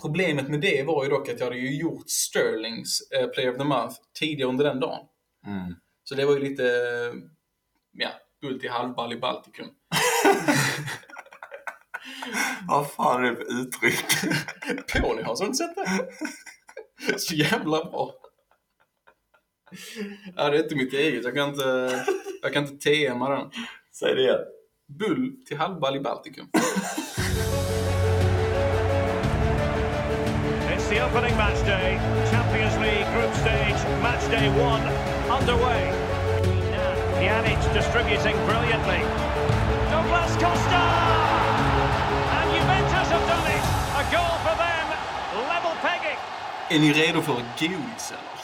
Problemet med det var ju dock att jag hade ju gjort Sterlings eh, Player of the Month tidigare under den dagen. Mm. Så det var ju lite, eh, ja, guld till halvball i Baltikum. Vad fan är det för uttryck? Ponyhouse, har inte sett det? Så jävla bra. Ja, det är inte mitt eget. Jag kan inte, jag kan inte TMa den. Säg det igen. Bull till halvball i Baltikum. It's the opening match day. Champions League group stage, match day one underway. Pjanic distributing brilliantly. Douglas Costa! And Juventus have done it. A goal for them. Level pegging. Är ni redo för godis eller?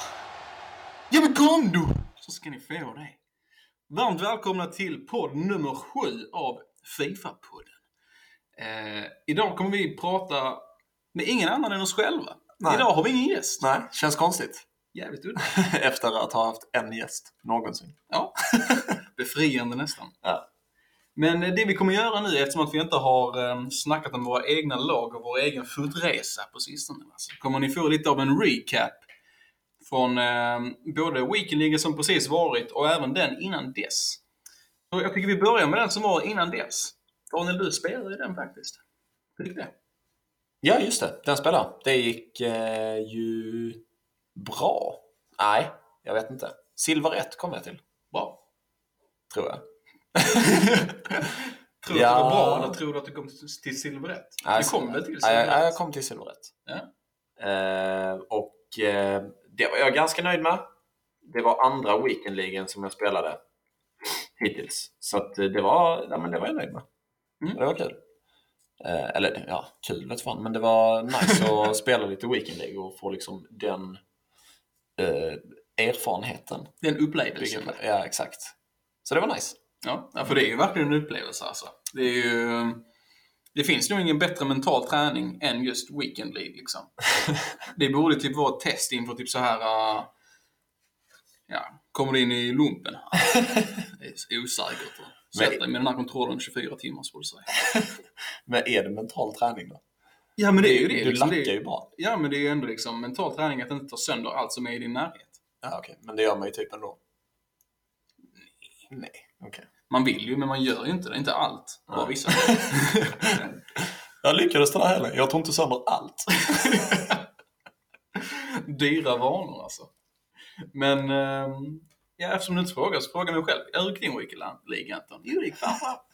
Ja men kom du! Så ska ni få det. Varmt välkomna till podd nummer sju av Fifa-podden. Eh, idag kommer vi prata med ingen annan än oss själva. Nej. Idag har vi ingen gäst. Nej, känns konstigt. Jävligt udda. Efter att ha haft en gäst någonsin. Ja. Befriande nästan. Ja. Men eh, det vi kommer göra nu, eftersom att vi inte har eh, snackat om våra egna lag och vår egen fotresa på sistone, så kommer ni få lite av en recap från eh, både Weekendligan som precis varit och även den innan dess. Så jag tycker vi börjar med den som var innan dess. Daniel, du spelade i den faktiskt. Gick det? Ja, just det. Den spelade. Det gick eh, ju bra. Nej, jag vet inte. Silver 1 kom jag till, Bra. tror jag. Tror du Ja. att det var bra eller tror du att du kom till- silver 1? Nej, Du kom väl till Nej, silver jag, 1? jag kom till Silver 1. Ja. Eh, och eh, det var jag ganska nöjd med. Det var andra weekendligan som jag spelade hittills. Så eh, det var, ja, men det var jag nöjd med. Mm. Det var kul. Eh, eller ja, kul vet fan. Men det var nice att spela lite weekend League och få liksom den eh, erfarenheten. Den upplevelsen. Ja, exakt. Så det var nice. Ja, ja, för det är ju verkligen en upplevelse alltså. Det är ju... Det finns nog ingen bättre mental träning än just Weekend League liksom. Det borde typ vara ett test inför typ så här... uh, ja, kommer du in i lumpen? Det är osäkert att sätta dig med den här kontrollen 24 timmar skulle jag säga. Men är det mental träning då? Ja men det är ju det. Du liksom. lackar det ju bra. Ja men det är ju ändå liksom mental träning att inte ta sönder allt som är i din närhet. Ja, okej. Men det gör man ju typ ändå. Nej, okej. Man vill ju men man gör ju inte det. Inte allt. Bara Nej. vissa. Jag lyckades den här helgen. Jag tog inte sönder allt. Dyra vanor alltså. Men ehm, ja, eftersom du inte frågar så frågar jag mig själv. Hur gick din weekend Anton? Jo, det gick fan bra.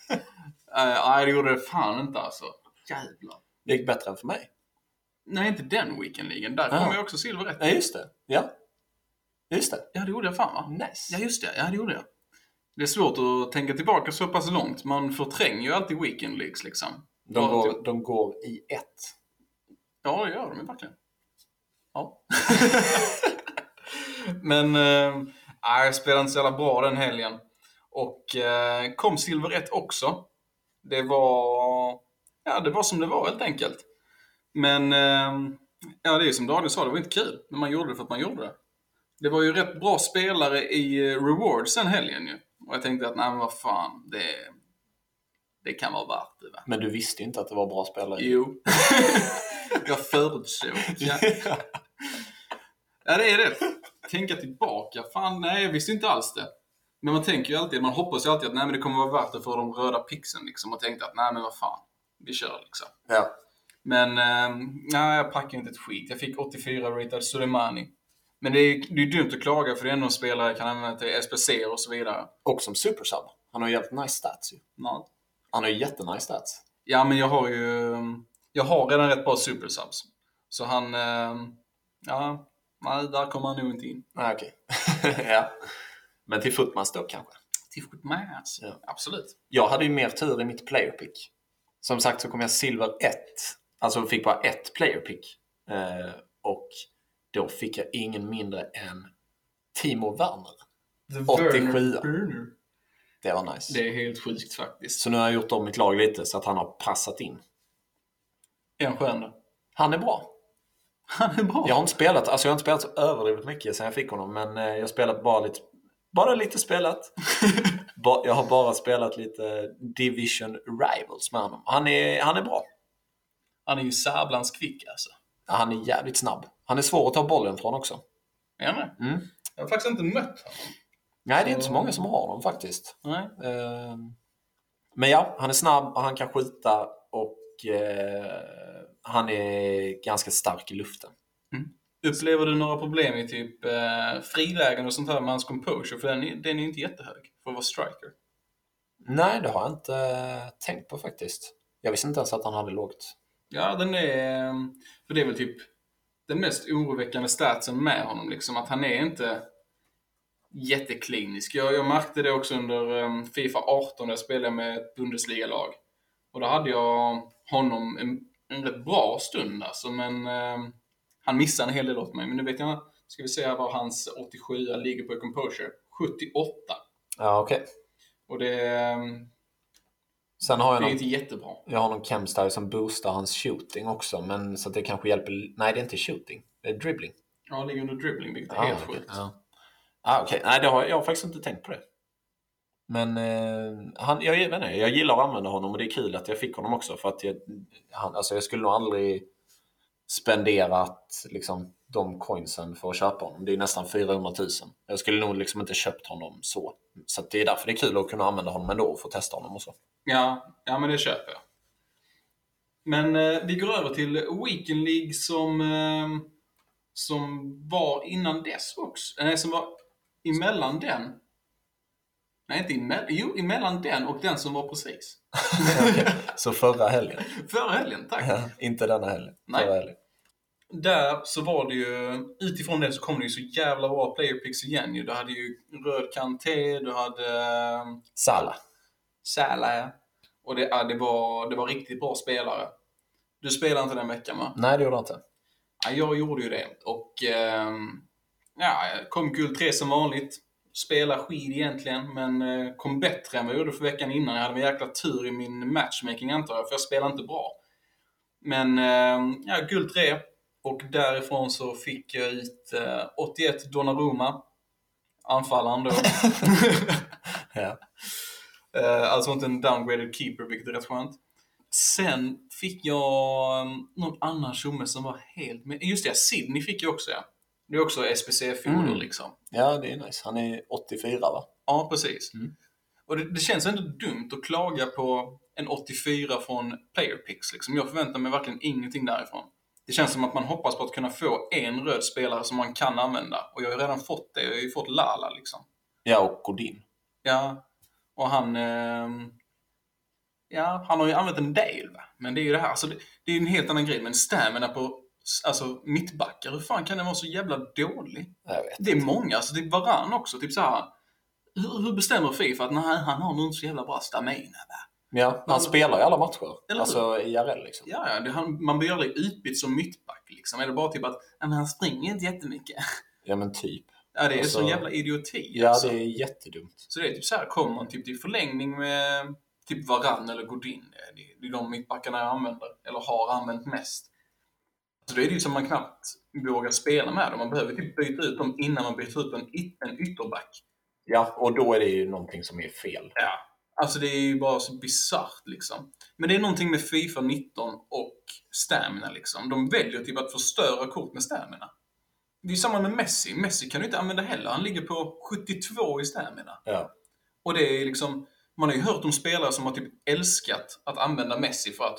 Eh, Nej, det gjorde det fan inte alltså. Jävlar. Det gick bättre än för mig. Nej, inte den weekendligan. Där kom jag också silver rätt. Ja, just det. Ja. Just det. Ja, det gjorde jag fan va? Nice. Ja, just det. Ja, det gjorde jag. Det är svårt att tänka tillbaka så pass långt. Man förtränger ju alltid weekend leagues liksom. De går, till- de går i ett. Ja, det gör de ju verkligen. Ja. Men äh, jag spelade inte så jävla bra den helgen. Och eh, kom silver 1 också. Det var, ja, det var som det var helt enkelt. Men eh, ja, det är som Daniel sa, det var inte kul. Men man gjorde det för att man gjorde det. Det var ju rätt bra spelare i eh, Rewards den helgen ju. Och jag tänkte att nej men vad fan, det, det kan vara värt det va. Men du visste ju inte att det var bra spelare. Jo. jag förutsåg. Ja. ja, det är det. Tänka tillbaka. Fan, nej, jag visste inte alls det. Men man tänker ju alltid, man hoppas ju alltid att nej, men det kommer vara värt det för de röda pixeln liksom. Och tänkte att nej, men vad fan. Vi kör liksom. Ja. Men eh, nej, jag packade inte ett skit. Jag fick 84 ratad Soleimani. Men det är, det är dumt att klaga för det är ändå en spelare jag kan använda till SPC och så vidare. Och som supersub. Han har ju jävligt nice stats ju. Nej. Han har ju jättenice stats. Ja, men jag har ju... Jag har redan rätt bra supersubs. Så han... eh, Ja, nej, där kommer han nog inte in. Nej, okej. ja. Men till footmans då kanske. Till Mass. Ja. Absolut. Jag hade ju mer tur i mitt player pick. Som sagt så kom jag silver 1. Alltså fick bara ett player pick. Eh, och då fick jag ingen mindre än Timo Werner. 87. Det var nice. Det är helt sjukt faktiskt. Så nu har jag gjort om mitt lag lite så att han har passat in. En skön då. Han är bra. Han är bra. Jag har inte spelat, alltså jag har inte spelat så överdrivet mycket sen jag fick honom men eh, jag har spelat bara lite, bara lite spelat. Jag har bara spelat lite Division Rivals med honom. Han är, han är bra. Han är ju sablans kvick alltså. Han är jävligt snabb. Han är svår att ta bollen från också. Han det? Mm. Jag har faktiskt inte mött honom. Nej, det är inte så många som har honom faktiskt. Nej. Eh, Men ja, han är snabb och han kan skjuta och eh, han är ganska stark i luften. Upplever du några problem i typ eh, frilägen och sånt här med hans composure? För den, är- den är ju inte jättehög för att vara striker. Nej, det har jag inte eh, tänkt på faktiskt. Jag visste inte ens att han hade lågt. Ja, den är... eh, För det är väl typ den mest oroväckande statsen med honom. Liksom, att han är inte jätteklinisk. Jag, jag märkte det också under um, Fifa 18 där jag spelade med ett Bundesliga-lag. Och då hade jag honom en, bra stund alltså, men um, han missade en hel del åt mig. Men nu vet jag, ska vi se vad hans 87 ligger på i composure. 78. Ja, okej. Och det, um, Sen har jag det är någon, inte jättebra. jag har någon Chemstyle som boostar hans shooting också, men så att det kanske hjälper. Nej, det är inte shooting. Det är dribbling. Ja, han ligger under dribbling, vilket är Ah, helt okej. sjukt. Ja. Ah, okej. Nej, det har, jag har faktiskt inte tänkt på det. Men eh, han, jag, vet inte, jag gillar att använda honom och det är kul att jag fick honom också. För att jag, han, alltså jag skulle nog aldrig spenderat liksom, de coinsen för att köpa honom. Det är nästan 400 000. Jag skulle nog liksom inte köpt honom så. Så att det är därför det är kul att kunna använda honom ändå och få testa honom och så. Ja, ja men det köper jag. Men eh, vi går över till Weekend League som, eh, som var innan dess också. Eh, nej, som var emellan den. Nej, inte emellan. Jo, emellan den och den som var precis. Så förra helgen. Förra helgen, tack. Ja, inte denna helgen. Nej. Förra helgen. Där så var det ju, utifrån det så kom det ju så jävla bra player picks igen ju. Du hade ju röd Kanté, du hade eh, Salah. Salah, ja. Och det, ja, det, var, det var riktigt bra spelare. Du spelade inte den veckan va? Nej, det gjorde han inte. Ja, jag gjorde ju det. Och ehm, ja, jag kom guld 3 som vanligt. Spela skid egentligen, men eh, kom bättre än vad jag gjorde för veckan innan. Jag hade en jäkla tur i min matchmaking antar jag, för jag spelade inte bra. Men ehm, ja, guld 3. Och därifrån så fick jag ut eh, 81 Donnarumma. Anfallaren då. Ja. Eh, alltså inte en downgraded keeper, vilket är rätt skönt. Sen fick jag någon annan tjomme som var helt med. Just det, Sydney fick jag också ja. Det är också SPC-foder Mm. liksom. ja, det är nice. Han är 84 va? Ja, precis. Mm. Och det, det känns ändå dumt att klaga på en 84 från Playerpix. Liksom. Jag förväntar mig verkligen ingenting därifrån. Det känns som att man hoppas på att kunna få en röd spelare som man kan använda. Och jag har ju redan fått det. Jag har ju fått Lala liksom. Ja, och Godin. Ja, och han... ehm, ja, han har ju använt en del va. Men det är ju det här, alltså det, det är ju en helt annan grej. Men stamina på alltså, mittbackar, hur fan kan den vara så jävla dålig? Det är många, alltså det är Varann också. Typ så här. Hur, hur bestämmer Fifa att nej, han har inte så jävla bra stamina? Ja, han spelar i alla matcher. Eller alltså IRL liksom. Ja, ja, det, han, man blir aldrig utbytt som mittback liksom. Det bara typ att "Ja, men han springer inte jättemycket? Ja, men typ. Ja, det är Alltså- så jävla idioti. Ja, alltså. det är jättedumt. Så det är typ så här, kommer man typ till förlängning med typ Varann eller Godin. Det är, det är de mittbackarna jag använder, eller har använt mest. Så då är det ju som man knappt vågar spela med dem. Man behöver typ byta ut dem innan man byter ut en, yt- en ytterback. Ja, och då är det ju någonting som är fel. Ja. Alltså det är ju bara så bisarrt liksom. Men det är någonting med Fifa 19 och stamina liksom. De väljer typ att förstöra kort med stamina. Det är ju samma med Messi. Messi kan du inte använda heller. Han ligger på 72 i stamina. Ja. Och det är liksom, man har ju hört om spelare som har typ älskat att använda Messi för att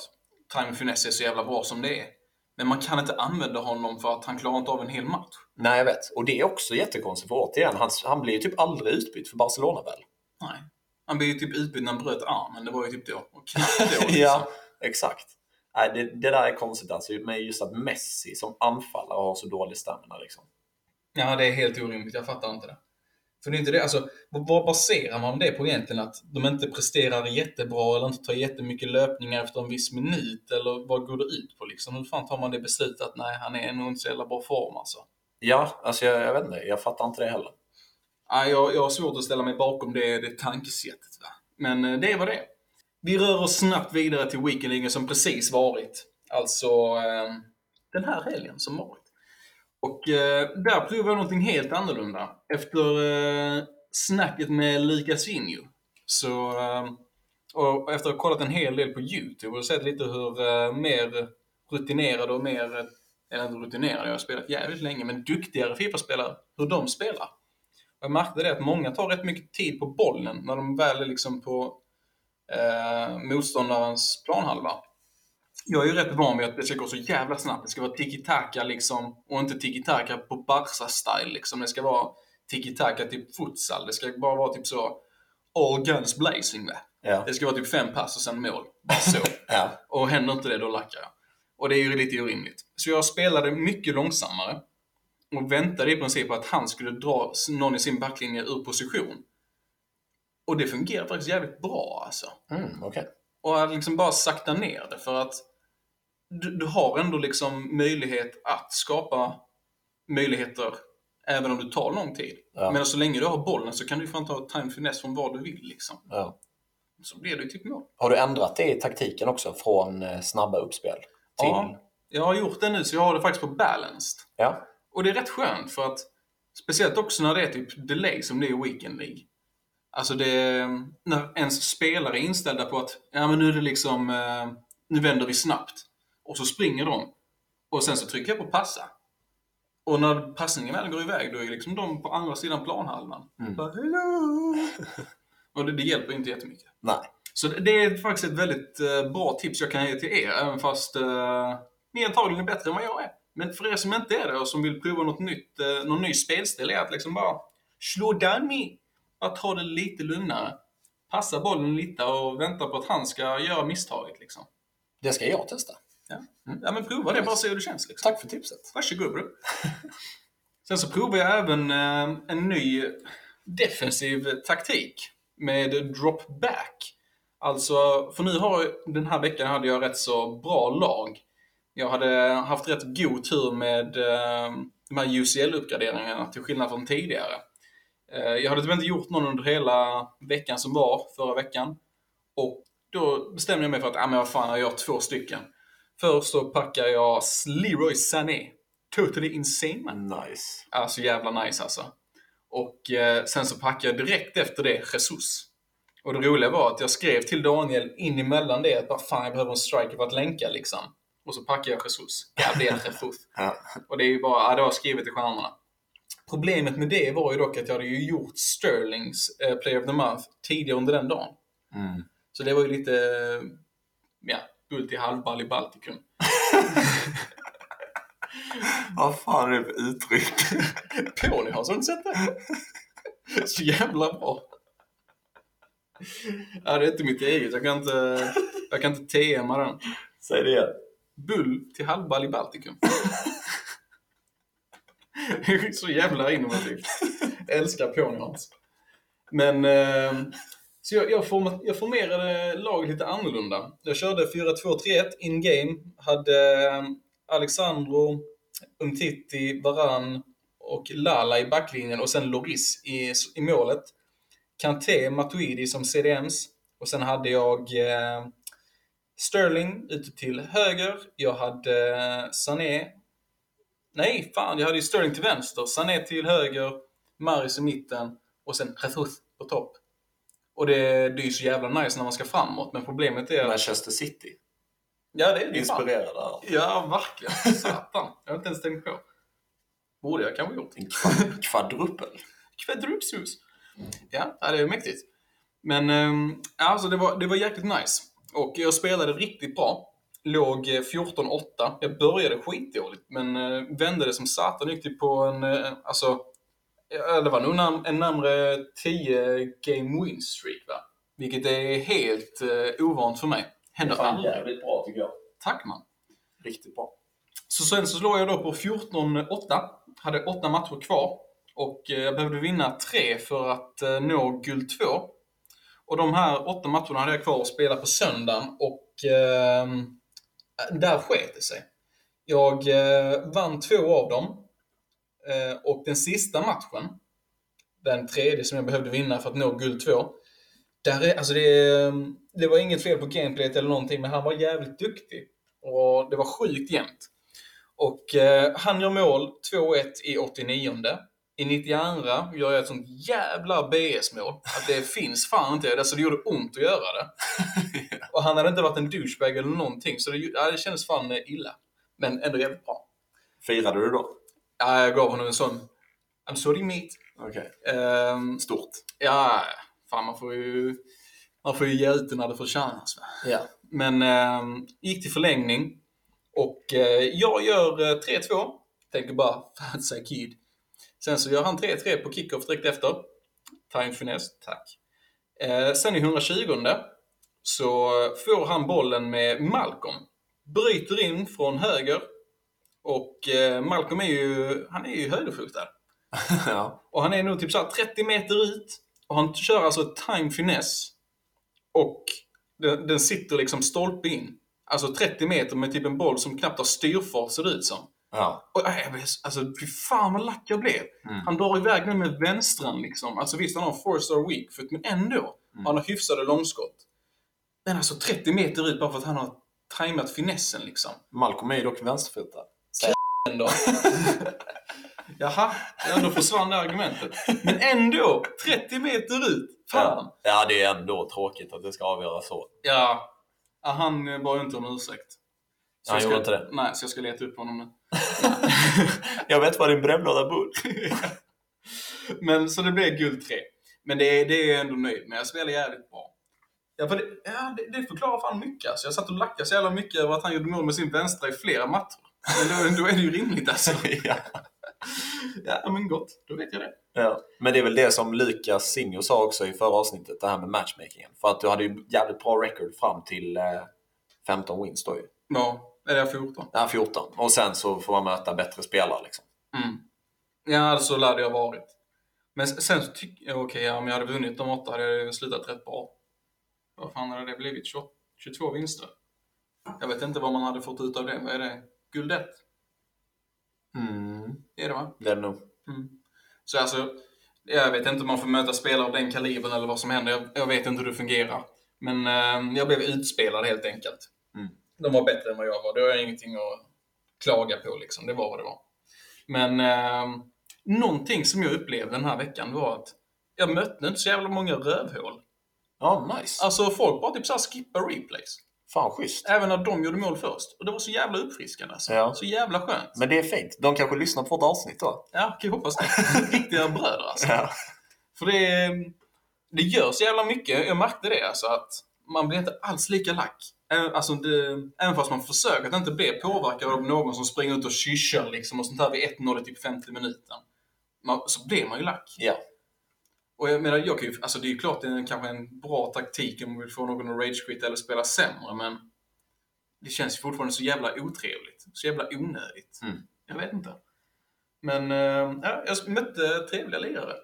time finesse är så jävla bra som det är. Men man kan inte använda honom för att han klarar inte av en hel match. Nej, jag vet. Och det är också jättekonstigt, för återigen, han, han blir ju typ aldrig utbytt för Barcelona väl? Nej. Han blev ju typ utbytt när han bröt armen. Det var ju typ då. Och då liksom. ja, exakt. Nej, det, det där är konstigt alltså, med just att Messi som anfallare har så dålig stamina liksom. Ja, det är helt orimligt. Jag fattar inte det. För det är inte det, alltså, vad baserar man det på egentligen? Att de inte presterar jättebra eller inte tar jättemycket löpningar efter en viss minut? Eller vad går det ut på liksom? Hur fan tar man det beslutet att nej, han är nog inte så jävla bra form alltså? Ja, alltså jag, jag vet inte. Jag fattar inte det heller. Ja, jag, jag har svårt att ställa mig bakom det, det tankesättet. Va? Men eh, det var det. Vi rör oss snabbt vidare till weekendligan som precis varit. Alltså eh, den här helgen som varit. Och eh, där provade jag någonting helt annorlunda. Efter eh, snacket med Lucas Vinho. Så, eh, och efter att ha kollat en hel del på YouTube och sett lite hur eh, mer rutinerade och mer eller inte rutinerade, jag har spelat jävligt länge, men duktigare Fifa-spelare, hur de spelar. Och jag märkte det att många tar rätt mycket tid på bollen när de väl är liksom på eh, motståndarens planhalva. Jag är ju rätt van vid att det ska gå så jävla snabbt. Det ska vara tiki-taka liksom, och inte tiki-taka på Barca-style liksom. Det ska vara tiki-taka typ futsal. Det ska bara vara typ så all guns blazing med. Ja. Det ska vara typ fem pass och sen mål. Bara så. Ja. Och händer inte det, då lackar jag. Och det är ju lite orimligt. Så jag spelade mycket långsammare och väntade i princip på att han skulle dra någon i sin backlinje ur position. Och det fungerar faktiskt jävligt bra alltså. Mm, okej. Och att liksom bara sakta ner det för att du, du har ändå liksom möjlighet att skapa möjligheter även om det tar lång tid. Ja. Men så länge du har bollen så kan du fan ta time finess från vad du vill liksom. Ja. Så blir det ju typ mål. Har du ändrat det i taktiken också från eh, snabba uppspel till... Ja, jag har gjort det nu så jag har det faktiskt på balanced. Ja. Och det är rätt skönt för att speciellt också när det är typ delay som det är i Weekend League. Alltså det, när ens spelare är inställda på att ja men nu är det liksom, eh, nu vänder vi snabbt. Och så springer de. Och sen så trycker jag på passa. Och när passningen väl går iväg då är liksom de på andra sidan planhalvan. Mm. Bara, Hello! och det, det hjälper inte jättemycket. Nej. Så det- det är faktiskt ett väldigt eh, bra tips jag kan ge till er, även fast eh, ni antagligen är bättre än vad jag är. Men för er som inte är det och som vill prova något nytt, eh, någon ny spelstil, är att liksom bara slå down me. Att ta det lite lugnare. Passa bollen lite och vänta på att han ska göra misstaget. Liksom. Det ska jag testa. Ja. ja, men prova det, bara se hur det känns. Liksom. Tack för tipset. Varsågod bro. Sen så provar jag även eh, en ny defensiv taktik med drop back. Alltså, för nu har den här veckan hade jag rätt så bra lag. Jag hade haft rätt god tur med eh, de här UCL-uppgraderingarna till skillnad från tidigare. Eh, jag hade typ inte gjort någon under hela veckan som var, förra veckan. Och då bestämde jag mig för att, ja men vad fan, jag gör två stycken. Först så packar jag Leroy Sané. Totally insane. Nice. Alltså jävla nice alltså. Och eh, sen så packade jag direkt efter det Jesus. Och det roliga var att jag skrev till Daniel in emellan det att bara, fan jag behöver en striker för att länka liksom. Och så packade jag Jesus. Gabriel Jesus. Ja. Och det är ju bara, ja, det har jag skrivit i stjärnorna. Problemet med det var ju dock att jag hade ju gjort Sterlings eh, Player of the Month tidigare under den dagen. Mm. Så det var ju lite, ja, guld i halvball i Baltikum. Vad fan är det för uttryck? Pony har inte sett det? Så jävla bra. Ja, det är inte mitt eget. Jag kan inte, jag kan inte TMa den. Säg det igen. Bull till halvball i Baltikum. Så jävla innovativt. Älskar Ponyhans. Men, eh, så jag, jag, form, jag formerade laget lite annorlunda. Jag körde 4-2-3-1 in-game. Hade ehm, Alexandro, Umtiti, Varan och Lala i backlinjen och sen Loris i, i målet. Kanté, Matuidi som CDMs. Och sen hade jag eh, Sterling ute till höger. Jag hade eh, Sané. Nej, fan. Jag hade ju Sterling till vänster. Sané till höger. Maris i mitten. Och sen Jesus på topp. Och det, det är ju så jävla nice när man ska framåt. Men problemet är. Manchester City. Ja, det är det. Inspirerad av. Ja, verkligen. Satan. Jag har inte ens tänkt på. Borde jag kanske gjort. En kvad- kvadrupel. Kvadrupsus. Ja, det är mäktigt. Men ehm, alltså det var, det var jäkligt nice. Och jag spelade riktigt bra. Låg eh, 14-8. Jag började skitdåligt, men eh, vände det som satan. Gick typ på en, eh, alltså, det var nog nam- en närmare 10 game win streak va? Vilket är helt eh, ovant för mig. Händer aldrig. jävligt bra tycker jag. Tack man. Riktigt bra. Så sen så slår jag då på 14-8. Hade åtta matcher kvar. Och eh, jag behövde vinna tre för att eh, nå guld 2. Och de här åtta matcherna hade jag kvar att spela på söndagen och eh, där sket det sig. Jag eh, vann två av dem. Eh, och den sista matchen, den tredje som jag behövde vinna för att nå guld 2. Där är, alltså det, det var inget fel på gameplayet eller någonting, men han var jävligt duktig. Och det var sjukt jämnt. Och eh, han gör mål 2-1 i 89. I 92 gör jag ett sånt jävla BS-mål att det finns fan inte. Alltså det gjorde ont att göra det. Och han hade inte varit en douchebag eller någonting, så det, ja, det kändes fan illa. Men ändå jävligt bra. Firade du då? Ja, jag gav honom en sån I'm sorry mate. Okej. Ehm, Stort. ja, fan man får ju, man får ju ge ut det när det förtjänas. Ja. Men ehm, gick till förlängning och eh, jag gör eh, 3-2. Tänker bara, fan say kid. Sen så gör han 3-3 på kickoff direkt efter. Time finesse, tack. Eh, sen i 120 så får han bollen med Malcolm. Bryter in från höger. Och eh, Malcolm är ju, han är ju högerfotad. ja. Och han är nog typ så här 30 meter ut. Och han kör alltså time finesse. Och den, den sitter liksom stolpe in. Alltså 30 meter med typ en boll som knappt har styrfart ser det ut som. Ja. Och äh, alltså fy fan vad lack jag blev. Mm. Han drar iväg den med vänstran liksom. Alltså visst han har en four star weak foot, men ändå. Mm. Han har hyfsade långskott. Men alltså 30 meter ut bara för att han har tajmat finessen liksom. Malcolm är ju dock vänsterfotad. Ändå. Jaha, ja, då försvann det argumentet. Men ändå, 30 meter ut. Fan. Ja. ja, det är ändå tråkigt att det ska avgöras så. Ja. ja han bad ju inte om ursäkt. Så Han gjorde inte det? Nej, så jag ska leta upp honom nu. Jag vet vad din brevlåda bor. Men så det blev guld 3. Men det, är- det är jag ändå nöjd med. Jag spelar jävligt bra. Ja, för det, ja, det, det förklarar fan mycket. Alltså. Jag satt och lackade så jävla mycket över att han gjorde mål med sin vänstra i flera matcher. Men då, då är det ju rimligt alltså. ja. Ja, men gott. Då vet jag det. Ja. Men det är väl det som Lukas Sinjo sa också i förra avsnittet, det här med matchmakingen. För att du hade ju jävligt bra record fram till eh, 15 wins då ju. Ja, är det 14? Ja, 14. Och sen så får man möta bättre spelare liksom. Mm. Ja, så lär det ha varit. Men sen så tycker jag, okej, ja, om jag hade vunnit de åtta hade jag slutat rätt bra. Vad fan hade det blivit? 28, 22 vinster? Jag vet inte vad man hade fått ut av det. Vad är det? Guld 1? Mm. Det är det va? Det är det nog. Mm. Så alltså, jag vet inte om man får möta spelare av den kalibern eller vad som händer. Jag, jag vet inte hur det fungerar. Men eh, jag blev utspelad helt enkelt. Mm. De var bättre än vad jag var. Det har jag ingenting att klaga på liksom. Det var vad det var. Men eh, någonting som jag upplevde den här veckan var att jag mötte inte så jävla många rövhål. Ja, nice. Alltså folk bara typ såhär skippar replays. Fan schysst. Även när de gjorde mål först. Och det var så jävla uppfriskande alltså. Ja. Så jävla skönt. Men det är fint. De kanske lyssnar på vårt avsnitt då. Ja, kan jag hoppas det. Riktiga bröder alltså. Ja. För det, det gör så jävla mycket. Jag märkte det alltså att man blir inte alls lika lack. Alltså det, även fast man försöker att inte bli påverkad av någon som springer ut och kyschar liksom och sånt här vid 1-0 i typ 50 minuten. Man, så blir man ju lack. ja. Och jag menar, jag kan ju, alltså det är ju klart det är kanske en bra taktik om man vill få någon att ragequit eller spela sämre, men det känns ju fortfarande så jävla otrevligt. Så jävla onödigt. Mm. Jag vet inte. Men eh, ja, jag mötte trevliga lirare.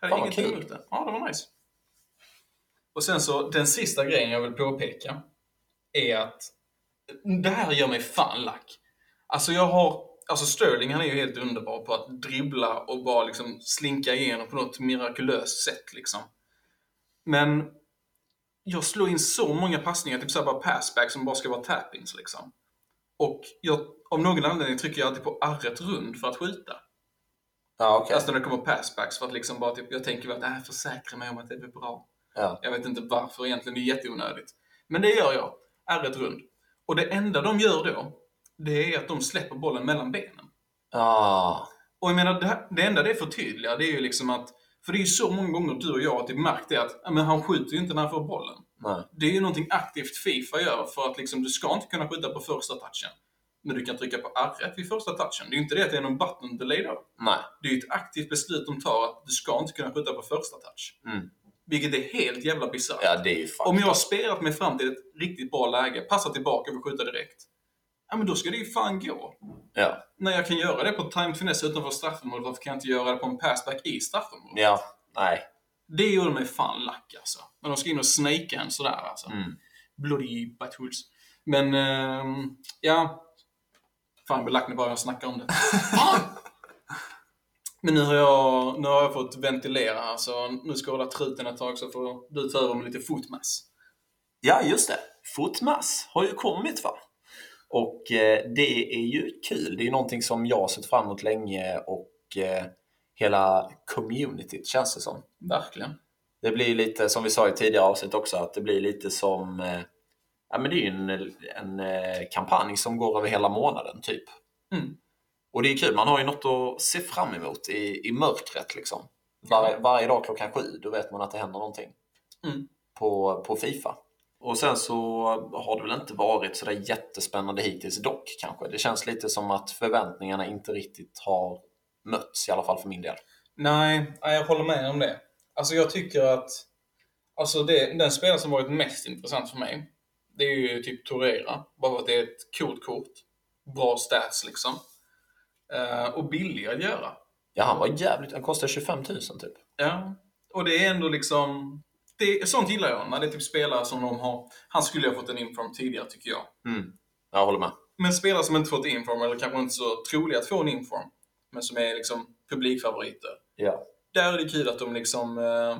Hade Fan, ingenting emot det. Ja, det var nice. Och sen så, den sista grejen jag vill påpeka är att det här gör mig fan lack. Alltså jag har, alltså Sterling han är ju helt underbar på att dribbla och bara liksom slinka igenom på något mirakulöst sätt liksom. Men jag slår in så många passningar, typ såhär bara passback som bara ska vara tappings liksom. Och jag, av någon anledning trycker jag alltid på arret rund för att skjuta. Ja, okej. Alltså när det kommer passbacks för att liksom bara typ, jag tänker att äh, försäkra mig om att det blir bra. Ja. Jag vet inte varför egentligen, det är jätteonödigt. Men det gör jag. Ärret rund. Och det enda de gör då, det är att de släpper bollen mellan benen. Ah. Och jag menar, det, här- det enda det förtydligar, det är ju liksom att, för det är ju så många gånger du och jag har typ märkt det att, men han skjuter ju inte när han får bollen. Nej. Det är ju någonting aktivt Fifa gör för att liksom, du ska inte kunna skjuta på första touchen. Men du kan trycka på R1 vid första touchen. Det är ju inte det att det är någon button delay då. Nej. Det är ju ett aktivt beslut de tar att du ska inte kunna skjuta på första touch. Mm. Vilket är helt jävla bisarrt. Ja. Om jag har spelat mig fram till ett riktigt bra läge, passar tillbaka och skjuta direkt. Ja men då ska det ju fan gå. Ja. När jag kan göra det på time finesse utanför straffområdet, varför kan jag inte göra det på en passback i straffområdet? Ja. Nej. Det gjorde mig fan lack alltså. När de ska in och snakea en sådär alltså. Mm. Bloody buttholes. Men, ehm, ja. Fan, jag blir lack när bara jag snackar om det. Men nu har, jag, nu har jag fått ventilera här, så nu ska jag hålla truten ett tag så får du ta över med lite fotmass. Ja, just det. Fotmass har ju kommit va? Och eh, det är ju kul. Det är någonting som jag har sett fram emot länge och eh, hela communityt känns det som. Verkligen. Det blir lite, som vi sa i tidigare avsnitt också, att det blir lite som... Eh, ja, men det är ju en, en kampanj som går över hela månaden typ. Mm. Och Och det är kul, man har ju något att se fram emot i, i mörkret. Liksom. Var, varje dag klockan sju, då vet man att det händer någonting. Mm. På, på Fifa. Och sen så har det väl inte varit sådär jättespännande hittills dock kanske. Det känns lite som att förväntningarna inte riktigt har mötts, i alla fall för min del. Nej, jag håller med om det. Alltså jag tycker att alltså det, den spelare som varit mest intressant för mig, det är ju typ Torreira. Bara för att det är ett coolt kort. Bra stats liksom. Eh, och billig att göra. Ja, han var jävligt... Han kostade 25 000 typ. Ja. Och det är ändå liksom... Det, sånt gillar jag. När det är typ spelare som de har... Han skulle ju ha fått en inform tidigare tycker jag. Mm. Jag håller med. Men spelare som inte fått inform, eller kanske inte så troliga att få en inform, men som är liksom publikfavoriter. Ja. Där är det kul att de liksom eh,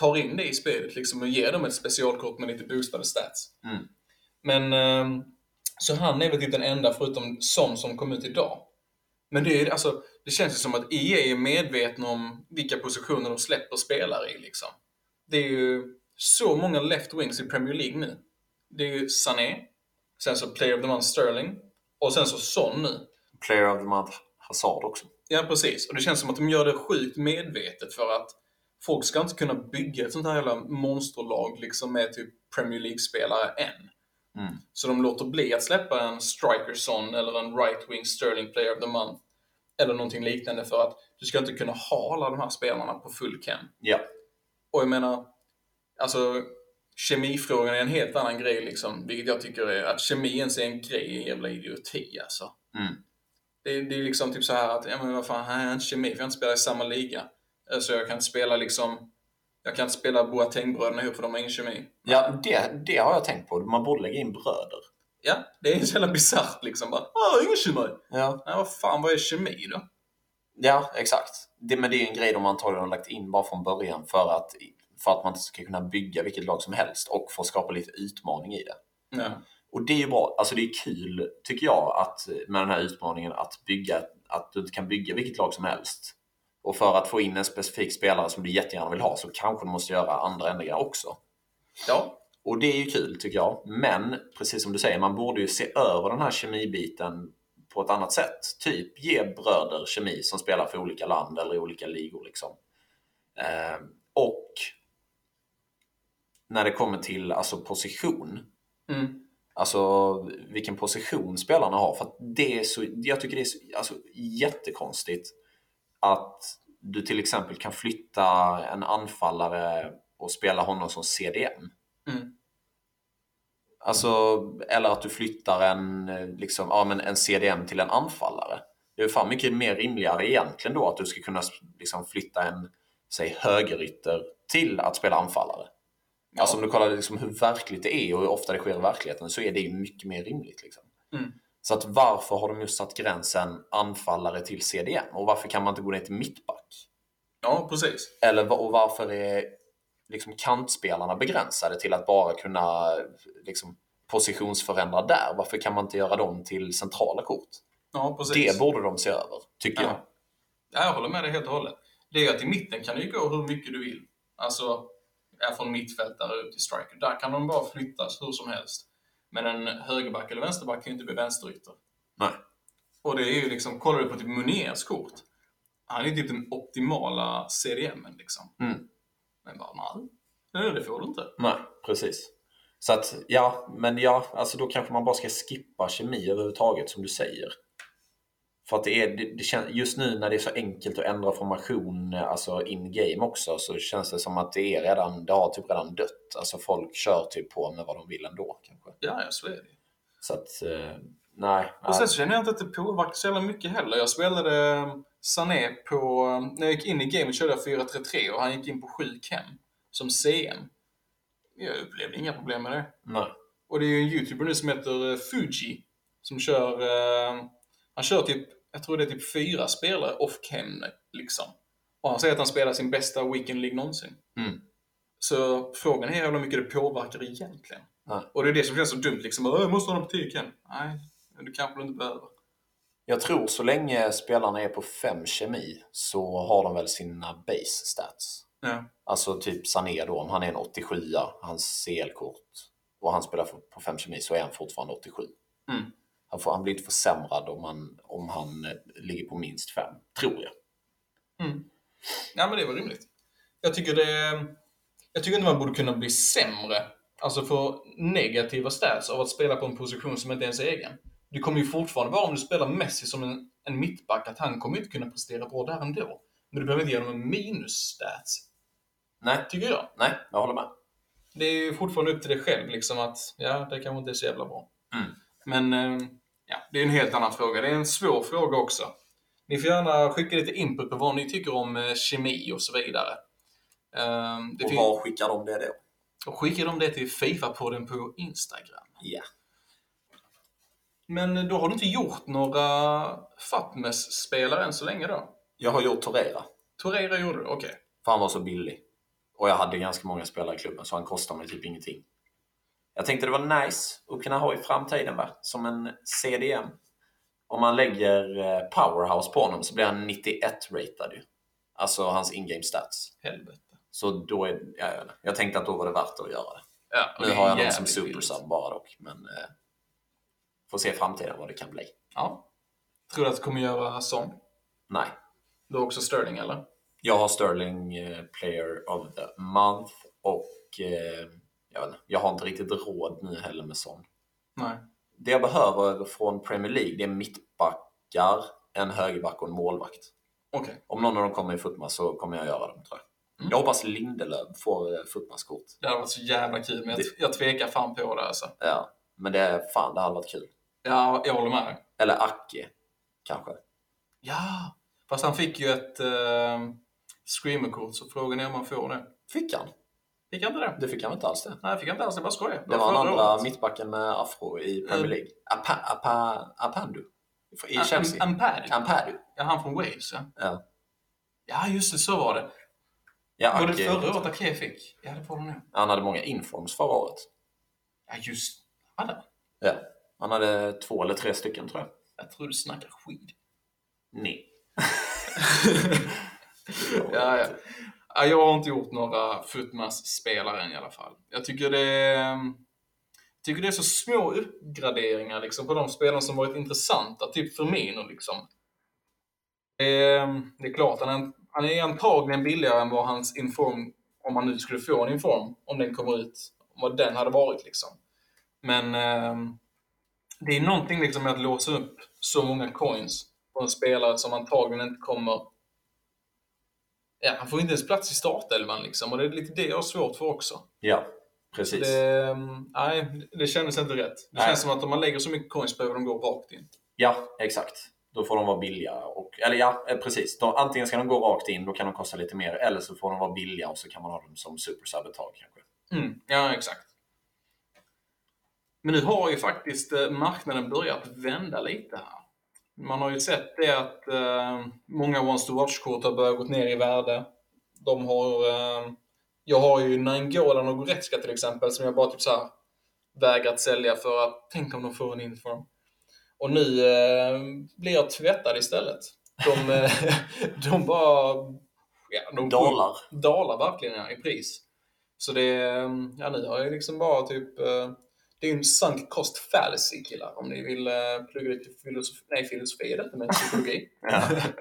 tar in det i spelet liksom, och ger dem ett specialkort med lite boostade stats. Mm. Men eh, så han är väl typ den enda förutom Son som kom ut idag. Men det, är, alltså, det känns ju som att EA är medvetna om vilka positioner de släpper spelare i. Liksom. Det är ju så många left wings i Premier League nu. Det är ju Sané, sen så Player of the Month Sterling och sen så Son nu. Player of the month Hazard också. Ja, precis. Och det känns som att de gör det sjukt medvetet för att folk ska inte kunna bygga ett sånt här jävla monsterlag liksom med typ Premier League-spelare än. Mm. Så de låter bli att släppa en striker son eller en right wing sterling player of the month eller någonting liknande för att du ska inte kunna ha alla de här spelarna på full cam. Ja. Och jag menar, alltså kemifrågan är en helt annan grej liksom, vilket jag tycker är att kemi ens är en grej är en jävla idioti alltså. Mm. Det, det är liksom typ så här att, ja men vad fan, här är inte kemi för jag inte spelar i samma liga. Så jag kan inte spela liksom, jag kan inte spela Boateng-bröderna ihop för de har ingen kemi. Ja, det, det har jag tänkt på. Man borde lägga in bröder. Ja, det är så jävla bisarrt liksom. Bara, ingen kemi. Ja. Ja, vad fan, vad är kemi då? Ja, exakt. Det, men det är en grej de antagligen har lagt in bara från början för att, för att man ska kunna bygga vilket lag som helst och få skapa lite utmaning i det. Ja. Och det är ju bra. Alltså det är kul, tycker jag, att med den här utmaningen att bygga, att du inte kan bygga vilket lag som helst. Och för att få in en specifik spelare som du jättegärna vill ha så kanske du måste göra andra ändringar också. Ja. Och det är ju kul tycker jag. Men precis som du säger, man borde ju se över den här kemibiten på ett annat sätt. Typ ge bröder kemi som spelar för olika land eller i olika ligor. Liksom. Eh, och när det kommer till alltså, position. Mm. Alltså vilken position spelarna har. För att det är så, jag tycker det är så, alltså, jättekonstigt att du till exempel kan flytta en anfallare och spela honom som CDM. Mm. Alltså, eller att du flyttar en, eh, liksom, ja, men en CDM till en anfallare. Det är fan mycket mer rimligare egentligen då att du ska kunna liksom, flytta en säg, högerytter till att spela anfallare. Ja. Alltså om du kollar liksom hur verkligt det är och hur ofta det sker i verkligheten så är det ju mycket mer rimligt. Liksom. Mm. Så att varför har de just satt gränsen anfallare till CDM? Och varför kan man inte gå ner till mittback? ja, precis. Eller och varför är liksom kantspelarna begränsade till att bara kunna liksom, positionsförändra där? Varför kan man inte göra dem till centrala kort? Ja, precis. Det borde de se över, tycker jag. Ja. ja, jag håller med dig helt och hållet. Det är att i mitten kan du gå hur mycket du vill. Alltså, ja, från mittfältare ut till striker. Där kan de bara flyttas hur som helst. Men en högerback eller vänsterback kan ju inte bli vänsterytter. Nej. Och det är ju liksom, kollar du på typ Muniers kort. Han är ju typ den optimala CDMen liksom. Mm. Men bara, nej. Nej, det får du inte. Nej, precis. Så att, ja, men ja, alltså då kanske man bara ska skippa kemi överhuvudtaget som du säger. För att det är, det, det känns, just nu när det är så enkelt att ändra formation alltså in game också så känns det som att det är redan, det har typ redan dött. Alltså folk kör typ på med vad de vill ändå kanske. Ja, ja, så är det. Så att, eh, nej. Och sen så känner jag inte att det påverkar så jävla mycket heller. Jag spelade eh, Sané på... När jag gick in i gamet körde jag 4-3-3 och han gick in på 7 chem som CM. Jag upplevde inga problem med det. nej. Och det är ju en YouTuber nu som heter eh, Fuji som kör... Eh, han kör typ, jag tror det är typ fyra spelare off-cam liksom. Och han säger att han spelar sin bästa Weekend League någonsin. Mm. Så frågan är hur mycket det påverkar egentligen. Nej. Och det är det som känns så dumt liksom. "Åh, Jag måste ha dem på 10 cam. Nej, du kanske inte behöver. Jag tror så länge spelarna är på 5 kemi så har de väl sina base stats. Ja. Alltså typ Sané då, om han är en 87 hans CL-kort och han spelar på 5 kemi så är han fortfarande 87. Mm. Han, får, han blir inte försämrad om han, om han eh, ligger på minst 5, tror jag. Ja, men det var rimligt. Jag tycker det... Jag tycker inte man borde kunna bli sämre, alltså få negativa stats av att spela på en position som inte ens är egen. Det kommer ju fortfarande vara om du spelar Messi som en, en mittback, att han kommer inte kunna prestera bra där ändå. Men du behöver inte ge honom en minus-stats, Nej, tycker jag. nej, jag håller med. Det är ju fortfarande upp till dig själv liksom att, ja, det kanske inte är så jävla bra. Mm. Men, eh, ja, det är en helt annan fråga. Det är en svår fråga också. Ni får gärna skicka lite input på vad ni tycker om eh, kemi och så vidare. Eh, det Och var skickar de det då? och skickar de det till Fifa-podden på Instagram. Ja. Men då har du inte gjort några Fatmes-spelare än så länge då? Jag har gjort Torreira, Torreira gjorde du, okej. för han var så billig. Och jag hade ganska många spelare i klubben, så han kostade mig typ ingenting. Jag tänkte det var nice att kunna ha i framtiden, va? som en CDM. Om man lägger eh, powerhouse på honom så blir han 91-ratad ju. Alltså hans in-game stats. Helvete. Så då är, ja, jag, tänkte att då var det värt att göra det. Ja, Nu har jag någon som supersub bara dock, men eh, får se i framtiden vad det kan bli. Ja. Tror du att du kommer göra sån? Nej. Du har också Sterling, eller? Jag har Sterling eh, Player of the Month och eh, jag, vet inte, jag har inte riktigt råd nu heller med sån. Nej. Det jag behöver från Premier League det är mittbackar, en högerback och en målvakt. Okej. Om någon av dem kommer i Futma så kommer jag göra dem tror jag. Mm. Jag hoppas Lindelöf får eh, Futmas-kort. Det hade varit så jävla kul, men jag, Det- jag tvekar fan på det alltså. Ja, men det är fan, det hade varit kul. Ja, jag håller med dig. Eller Acke, kanske. Ja, fast han fick ju ett uh, screamerkort, så frågan är om han får det. Fick han? Fick han inte det? Det fick han inte alls det. Nej, fick han inte alls det. Bara skojar. Det var den andra året. mittbacken med afro i Premier Mm. League. Apa, apa, Apandu. I Am- Chelsea. Ampadu. Ampadu. Ja, han från Wales, ja. Ja. Ja, just det, så var det. Ja, var det förra året Ake fick? Ja, det var det nog. Han hade många informs förra året. Ja, just Hade han? Ja. Han hade två eller tre stycken tror jag. Jag tror du snackar skit. Nej. Ja, ja. ja, jag har inte gjort några Futmas-spelare än i alla fall. Jag tycker det är, tycker det är så små uppgraderingar liksom, på de spelarna som varit intressanta. Typ Firmino liksom. Det är, det är klart, han är, han är antagligen billigare än vad hans inform, om han nu skulle få en inform, om den kommer ut, vad den hade varit liksom. Men eh, det är någonting liksom med att låsa upp så många coins på en spelare som antagligen inte kommer Ja, han får inte ens plats i startelvan liksom. Och det är lite det jag har svårt för också. Ja, precis. Det, mm, nej, det kändes inte rätt. Det Nej. känns som att om man lägger så mycket coins på de går rakt in. Ja, exakt. Då får de vara billiga. Och, eller ja, eh, precis. De, antingen ska de gå rakt in, då kan de kosta lite mer. Eller så får de vara billiga och så kan man ha dem som supersub ett tag kanske. Mm, ja, exakt. Men nu har ju faktiskt eh, marknaden börjat vända lite här. Man har ju sett det att eh, många Wants to Watch-kort har börjat gå ner i värde. De har... Eh, jag har ju Nainggolan och Goretzka till exempel som jag bara typ så här vägrat sälja för att tänk om de får en inform. Och nu blir jag tvättad istället. De, de bara... Ja, de Dalar. dalar verkligen ja, i pris. Så det, ja nu har jag liksom bara typ, det är ju en sunk cost fallacy killar om ni vill eh, plugga lite filosofi, nej filosofi är det inte men psykologi.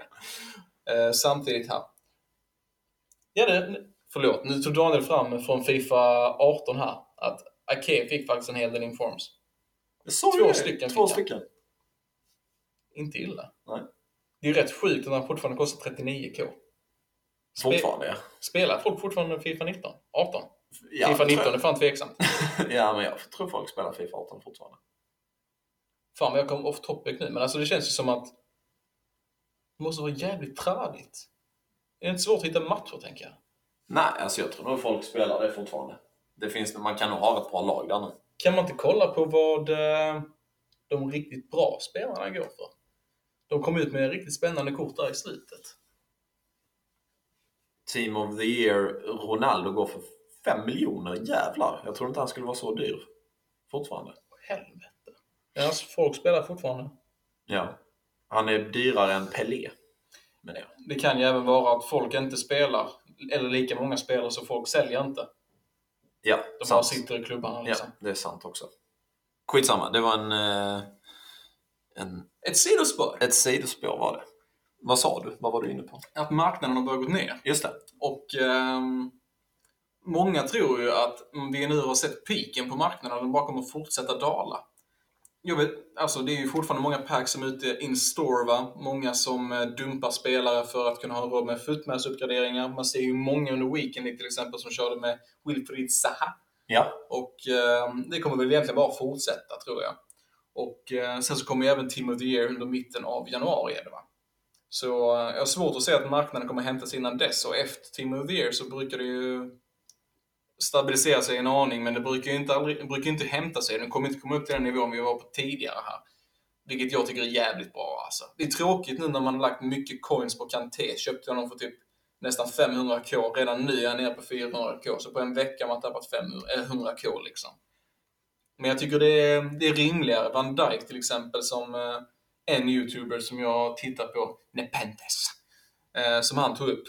Eh, samtidigt här. Ja det, förlåt, nu tog Daniel fram från Fifa 18 här att Ake fick faktiskt en hel del informs. Två det. stycken Två stycken. Inte illa. Nej. Det är ju rätt sjukt att han fortfarande kostar 39k. Spe- Fortfarande ja. Spelar folk fortfarande Fifa 19? 18? Ja Fifa tror 19 jag. är fan tveksamt. Ja, men jag tror folk spelar Fifa 18 fortfarande. Fan vad jag kom off topic nu, men alltså det känns ju som att det måste vara jävligt träligt. Är det inte svårt att hitta matcher, tänker jag? Nej, alltså jag tror nog folk spelar det fortfarande. Det finns, man kan nog ha ett bra lag där nu. Kan man inte kolla på vad eh, de riktigt bra spelarna går för? De kom ut med riktigt spännande kort där i slutet. Team of the year, Ronaldo går för 5 miljoner. Jävlar! Jag tror inte han skulle vara så dyr. Fortfarande. Helvete. Ja, alltså, folk spelar fortfarande. Ja. Han är dyrare än Pelé. Men det. Det kan ju även vara att folk inte spelar, eller lika många spelar så folk säljer inte. Ja, De bara sant. sitter i klubbarna Ja, liksom. det är sant också. Skitsamma, det var en... Eh, En, Ett sidospår. ett sidospår var det. Vad sa du? Vad var du inne på? Att marknaden har börjat gå ner. Just det. Och ehm, många tror ju att vi nu har sett piken på marknaden och den bara kommer fortsätta dala. Jag vet, alltså det är ju fortfarande många packs som är ute in store va? Många som eh, dumpar spelare för att kunna ha råd med footmass-uppgraderingar. Man ser ju många under weekend till exempel som körde med Wilfried Zaha. Ja. Och eh, det kommer väl egentligen bara fortsätta tror jag. Och eh, sen så kommer ju även Team of the Year under mitten av januari är det va? Så eh, jag har svårt att se att marknaden kommer hämta sig innan dess och efter Team of the Year så brukar det ju stabilisera sig en aning men det brukar ju inte, aldrig, brukar inte hämta sig. Den kommer inte komma upp till den nivån vi var på tidigare här. Vilket jag tycker är jävligt bra alltså. Det är tråkigt nu när man har lagt mycket coins på Kanté. Köpte honom för typ nästan 500k. Redan nu är han nere på 400k. Så på en vecka har man tappat 500, eh, 100k liksom. Men jag tycker det är, det är rimligare. Van Dijk till exempel som eh, en YouTuber som jag tittar på, Nepenthes, eh, som han tog upp.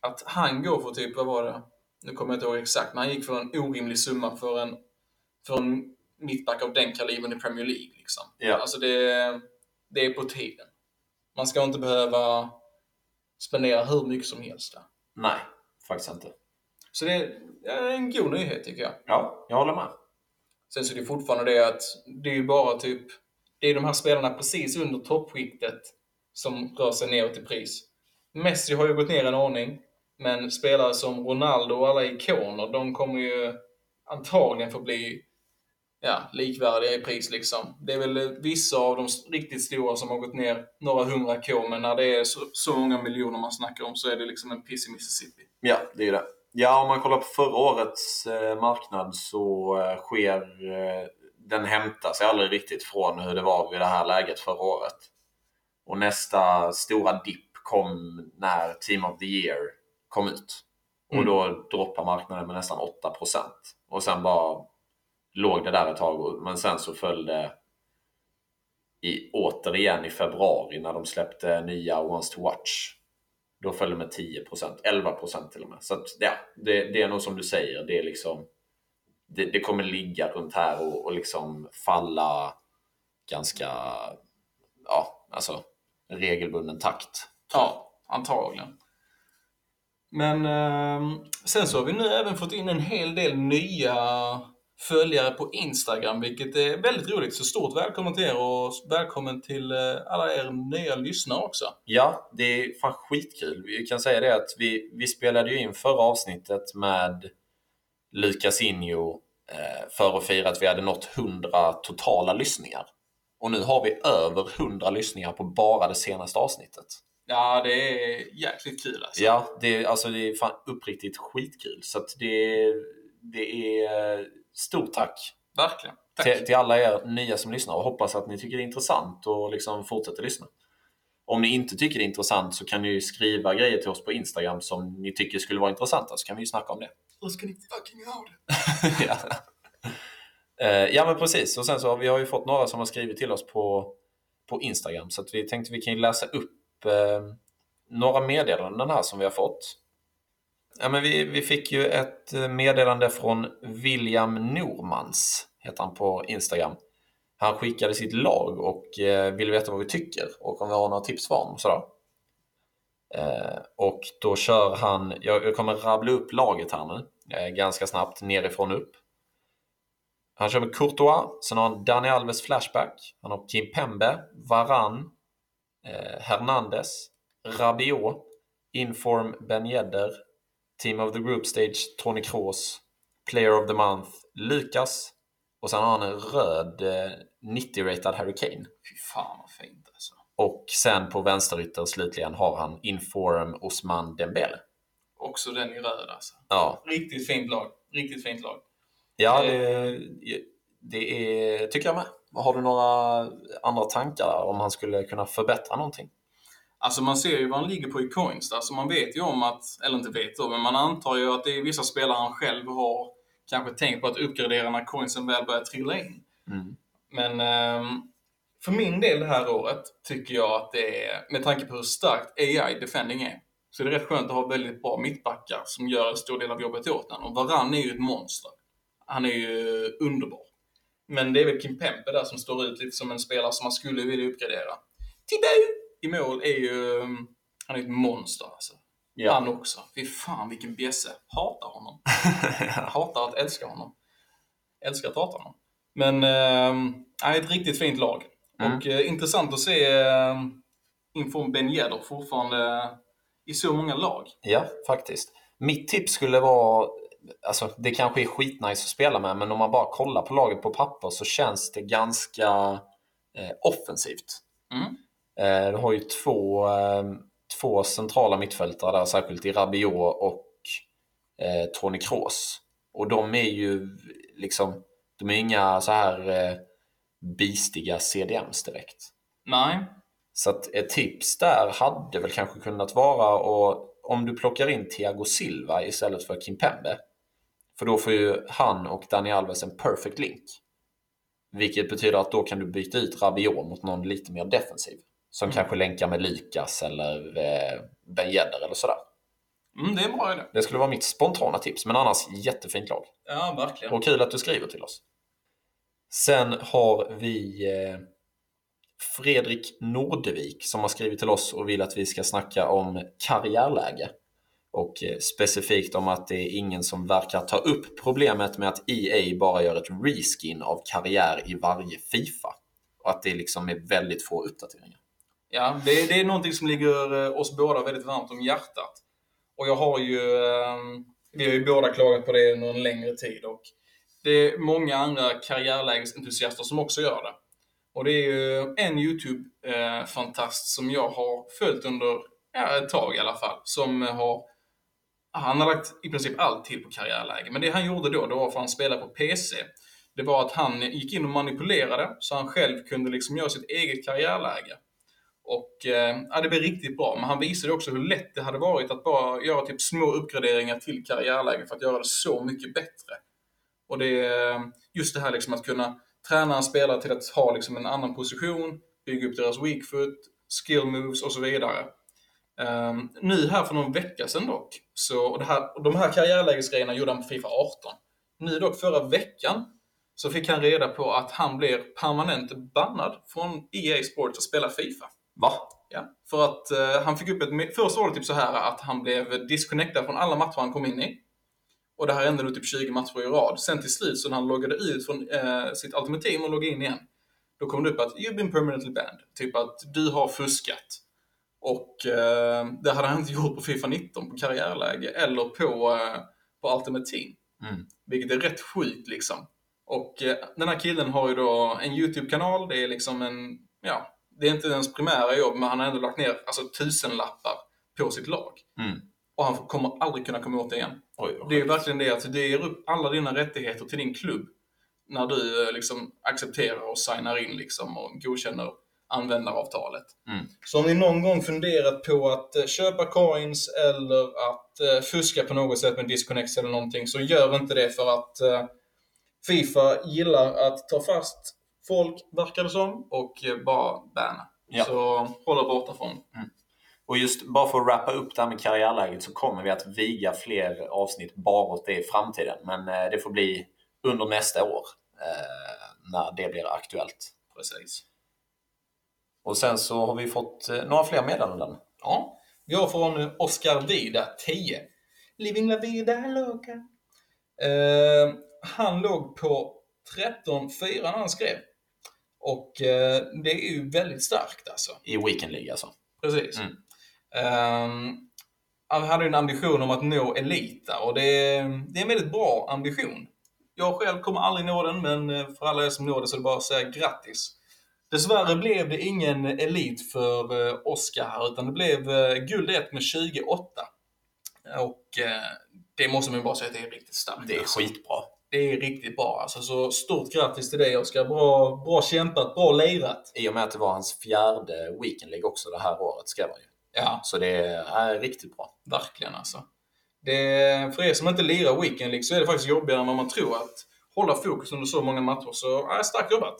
Att han går för typ, vad var det? Nu kommer jag inte ihåg exakt, men han gick för en orimlig summa för en, för en mittback av den kalibern i Premier League. Liksom. Ja. Alltså det, det är på tiden. Man ska inte behöva spendera hur mycket som helst. Där. Nej, faktiskt inte. Så det är en god nyhet tycker jag. Ja, jag håller med. Sen så är det fortfarande det att det är ju bara typ, det är de här spelarna precis under toppskiktet som rör sig neråt i pris. Messi har ju gått ner en aning, men spelare som Ronaldo och alla ikoner, de kommer ju antagligen få bli ja, likvärdiga i pris liksom. Det är väl vissa av de riktigt stora som har gått ner några hundra K, men när det är så, så många miljoner man snackar om så är det liksom en piss i Mississippi. Ja, det är ju det. Ja, om man kollar på förra årets eh, marknad så eh, sker eh, den hämtar sig aldrig riktigt från hur det var vid det här läget förra året. Och nästa stora dipp kom när Team of the Year kom ut. Och Mm. då droppar marknaden med nästan 8%. Och sen bara låg det där ett tag. Men sen så föll det i, återigen i februari när de släppte nya Wants to Watch. Då föll det med 10%, 11% till och med. Så att, ja, det, det är nog som du säger. Det, är liksom, det, det kommer ligga runt här och, och liksom falla ganska ja, alltså, regelbunden takt. Ja, antagligen. Men eh, sen så har vi nu även fått in en hel del nya följare på Instagram, vilket är väldigt roligt. Så stort välkommen till er och välkommen till eh, alla er nya lyssnare också. Ja, det är fan skitkul. Vi kan säga det att vi, vi spelade ju in förra avsnittet med Lukas Injo eh, för att fira att vi hade nått 100 totala lyssningar. Och nu har vi över 100 lyssningar på bara det senaste avsnittet. Ja, det är jäkligt kul alltså. Ja, det är, alltså, det är fan uppriktigt skitkul. Så det, det är stort tack Verkligen. Tack. till, till alla er nya som lyssnar och hoppas att ni tycker det är intressant och liksom fortsätter lyssna. Om ni inte tycker det är intressant så kan ni skriva grejer till oss på Instagram som ni tycker skulle vara intressanta så kan vi ju snacka om det. Hur ska ni fucking ha det? ja. Eh, ja men precis och sen så har vi har ju fått några som har skrivit till oss på, på Instagram så att vi tänkte vi kan läsa upp eh, Eh, några meddelanden här som vi har fått. Ja, men vi, vi fick ju ett eh, meddelande från William Normans, heter han på Instagram. Han skickade sitt lag och eh, vill veta vad vi tycker och om vi har några tips för honom. och Sådär. Eh, och då kör han, jag, jag kommer rabbla upp laget här nu, eh, ganska snabbt, nerifrån upp. Han kör med Courtois, sen har han Dani Alves Flashback, han har Kim Pembe, Varan, eh, Hernandez, Rabiot, Inform Ben Yedder, Team of the Group Stage Tony Kroos, Player of the Month Lukas och sen har han en röd eh, 90-ratad Harry Kane. Fy fan vad fint alltså. Och sen på vänsterytter slutligen har han Inform Osman Dembele. Också den i röd alltså. Ja, Riktigt fint lag. Riktigt fint lag. ja Eh. det, det är, tycker jag med. Har du några andra tankar där om han skulle kunna förbättra någonting? Alltså man ser ju vad han ligger på i coins. Alltså man vet ju om att, eller inte vet då, men man antar ju att det är vissa spelare han själv har kanske tänkt på att uppgradera när coinsen väl börjar trilla in. Mm. Men ehm, för min del det här året tycker jag att det är, med tanke på hur starkt AI defending är, så är det rätt skönt att ha väldigt bra mittbackar som gör en stor del av jobbet åt en. Och Varann är ju ett monster. Han är ju underbar. Men det är väl Kim Pempe där som står ut lite som en spelare som man skulle vilja uppgradera. Thibaut i mål är ju... um, Han är ett monster alltså. Han också. Fy fan vilken bjässe. Hatar honom. Hatar att älska honom. Älskar att hata honom. Men eh, är ett riktigt fint lag. Mm. Och eh, intressant att se eh, inför Ben Yedder fortfarande i så många lag. Ja, faktiskt. Mitt tips skulle vara, alltså det kanske är skitnice att spela med, men om man bara kollar på laget på papper så känns det ganska eh, offensivt. Mm. Eh, du har ju två, eh, två centrala mittfältare där, särskilt i Rabiot och eh, Toni Kroos. Och de är ju liksom, de är inga så här eh, bistiga CDMs direkt. Nej. Så att ett tips där hade väl kanske kunnat vara och om du plockar in Thiago Silva istället för Kimpembe. För då får ju han och Dani Alves en perfect link. Vilket betyder att då kan du byta ut Rabiot mot någon lite mer defensiv. Som kanske länkar med Lukas eller eh, Ben Yedder eller sådär. Mm, det är en bra idé. Det skulle vara mitt spontana tips, men annars jättefint lag. Ja, verkligen. Och kul att du skriver till oss. Sen har vi eh, Fredrik Nordevik som har skrivit till oss och vill att vi ska snacka om karriärläge. Och eh, specifikt om att det är ingen som verkar ta upp problemet med att EA bara gör ett reskin av karriär i varje Fifa. Och att det liksom är väldigt få uppdateringar. Ja, det, det är någonting som ligger eh, oss båda väldigt varmt om hjärtat. Och jag har ju, ehm, vi har ju båda klagat på det under en längre tid och det är många andra karriärlägesentusiaster som också gör det. Och det är ju en YouTube-fantast eh, som jag har följt under ja, ett tag i alla fall, som har han har lagt i princip allt till på karriärläge. Men det han gjorde då, det var för att han spelade på PC. Det var att han gick in och manipulerade så han själv kunde liksom göra sitt eget karriärläge. Och eh, ja, det blev riktigt bra. Men han visade också hur lätt det hade varit att bara göra typ små uppgraderingar till karriärläge för att göra det så mycket bättre. Och det är just det här liksom att kunna träna en spelare till att ha liksom en annan position, bygga upp deras weak foot, skill moves och så vidare. Um, nu här för någon vecka sedan dock, så, och det här, och de här karriärlägesgrejerna gjorde han på Fifa 18. Nu dock förra veckan så fick han reda på att han blir permanent bannad från EA Sports att spela Fifa. Va? Ja, för att eh, han fick upp ett... Först var det typ så här att han blev disconnectad från alla matcher han kom in i. Och det här hände nu typ 20 matcher i rad. Sen till slut så när han loggade ut från eh, sitt Ultimate Team och loggade in igen. Då kom det upp att you've been permanently banned. Typ att du har fuskat. Och eh, det hade han inte gjort på Fifa 19 på karriärläge eller på, eh, på Ultimate Team. Mm. Vilket är rätt sjukt liksom. Och eh, den här killen har ju då en YouTube-kanal. Det är liksom en, ja, det är inte ens primära jobb, men han har ändå lagt ner alltså, tusenlappar på sitt lag. Mm. Och han kommer aldrig kunna komma åt det igen. Oj, Det är sjukt. verkligen det att det ger upp alla dina rättigheter till din klubb när du eh, liksom accepterar och signar in liksom och godkänner användaravtalet. Mm. Så om ni någon gång funderat på att eh, köpa coins eller att eh, fuska på något sätt med disconnects eller någonting så gör inte det för att eh, Fifa gillar att ta fast folk, verkar det som, och bara banna. Ja. Så håll er borta från. Och just bara för att wrappa upp det här med karriärläget så kommer vi att viga fler avsnitt bara åt det i framtiden. Men det får bli under nästa år eh, när det blir aktuellt. Precis. Och sen så har vi fått eh, några fler meddelanden. Ja, vi har från eh, Oscar Vida, 10. Living la vida loca. Eh, han låg på 13-4 när han skrev. Och eh, det är ju väldigt starkt alltså. I Weekend League alltså. Precis. Mm. Ehm, han hade ju en ambition om att nå Elita och det är, det är en väldigt bra ambition. Jag själv kommer aldrig nå den, men eh, för alla er som når det så är det bara att säga grattis. Dessvärre blev det ingen elit för eh, Oscar här, utan det blev eh, guld 1 med 28. Och eh, det måste man ju bara säga att det är riktigt starkt. Det är alltså. skitbra. Det är riktigt bra alltså. Så stort grattis till dig Oscar. Bra, bra kämpat, bra lirat. I och med att det var hans fjärde Weekend League också det här året skrev han ju. Ja, Så det är riktigt bra. verkligen alltså. Det, för er som inte lirar Weekend League så är det faktiskt jobbigare än vad man tror att hålla fokus under så många matcher. Så ja, starkt jobbat!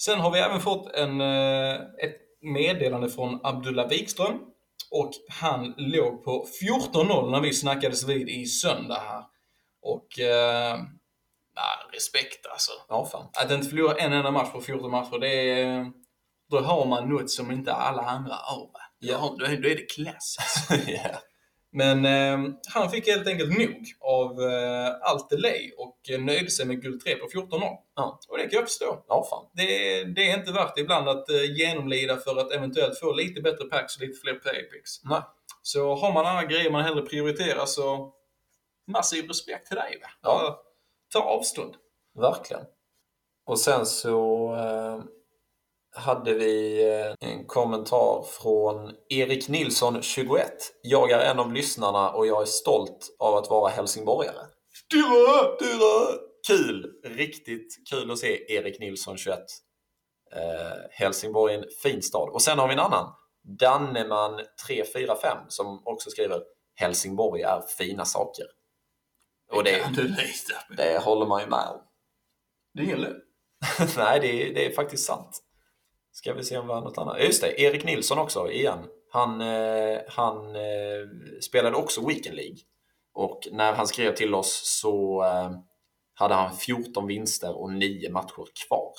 Sen har vi även fått en, eh, ett meddelande från Abdullah Wikström. Och han låg på 14-0 när vi snackades vid i söndag här. Och eh, Nej, respekt alltså. Ja, fan. Att inte förlora en enda match på 14 matcher, det är... Då har man något som inte alla andra har. Ja. Då, är det klass alltså. Ja. Men eh, han fick helt enkelt nog av eh, allt delay och nöjde sig med guld 3 på 14 år. Ja. Och det kan jag förstå. Ja, fan. Det, det är inte värt ibland att eh, genomlida för att eventuellt få lite bättre packs och lite fler playpicks. Nej. Så har man andra grejer man hellre prioriterar så massiv respekt till dig. Va? Ja. Ta avstånd. Verkligen. Och sen så eh, hade vi eh, en kommentar från Erik Nilsson, 21. Jag är en av lyssnarna och jag är stolt av att vara helsingborgare. Dyrö! Dyrö! Kul! Riktigt kul att se Erik Nilsson, 21. Eh, Helsingborg är en fin stad. Och sen har vi en annan. Danneman 345 som också skriver Helsingborg är fina saker. Och det, det håller man ju med om. Det lögn. Nej, det är, det är faktiskt sant. Ska vi se om vi har något annat. Just det, Erik Nilsson också, igen. Han, eh, han eh, spelade också Weekend League. Och när han skrev till oss så eh, hade han 14 vinster och 9 matcher kvar.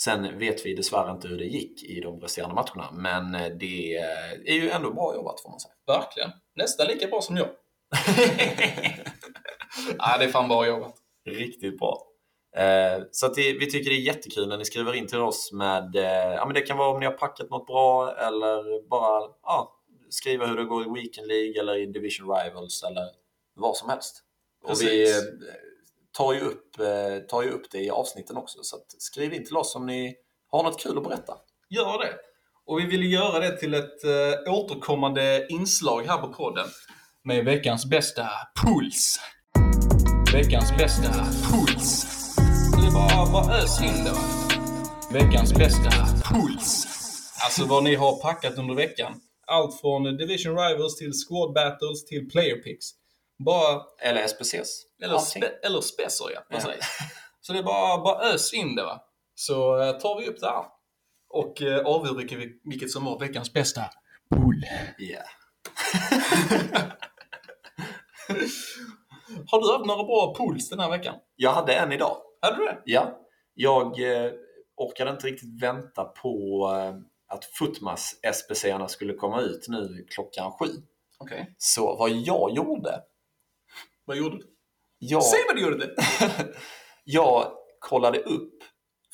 Sen vet vi dessvärre inte hur det gick i de resterande matcherna, men det är ju ändå bra jobbat får man säga. Verkligen. Nästan lika bra som jag. Nej, det är fan bra jobbat. Riktigt bra. Eh, så det, vi tycker det är jättekul när ni skriver in till oss med, eh, ja men det kan vara om ni har packat något bra eller bara ja, skriva hur det går i Weekend League eller i Division Rivals eller vad som helst. Och vi Precis. eh, tar ju, upp, tar ju upp det i avsnitten också så skriv in till oss om ni har något kul att berätta. Gör det. Och vi vill göra det till ett eh, återkommande inslag här på podden. Med veckans bästa puls. Veckans bästa puls. Det är bara, bara ös in då. Veckans bästa puls. Alltså vad ni har packat under veckan. Allt från Division Rivals till Squad Battles till Player Picks. Bara, Eller SPCs. eller, spe, eller specer ja, Ja. precis. Så det är bara, bara ös in det va. Så eh, tar vi upp det här. Och eh, avgör vilket, vilket som var veckans bästa pool. Yeah. Har du haft några bra pools den här veckan? Jag hade en idag. Hade du det? Ja, jag eh, orkade inte riktigt vänta på eh, att Futmas SPC-arna skulle komma ut nu klockan sju. Okej. Så vad jag gjorde, Vad gjorde du? jag, Säg vad du gjorde! jag kollade upp,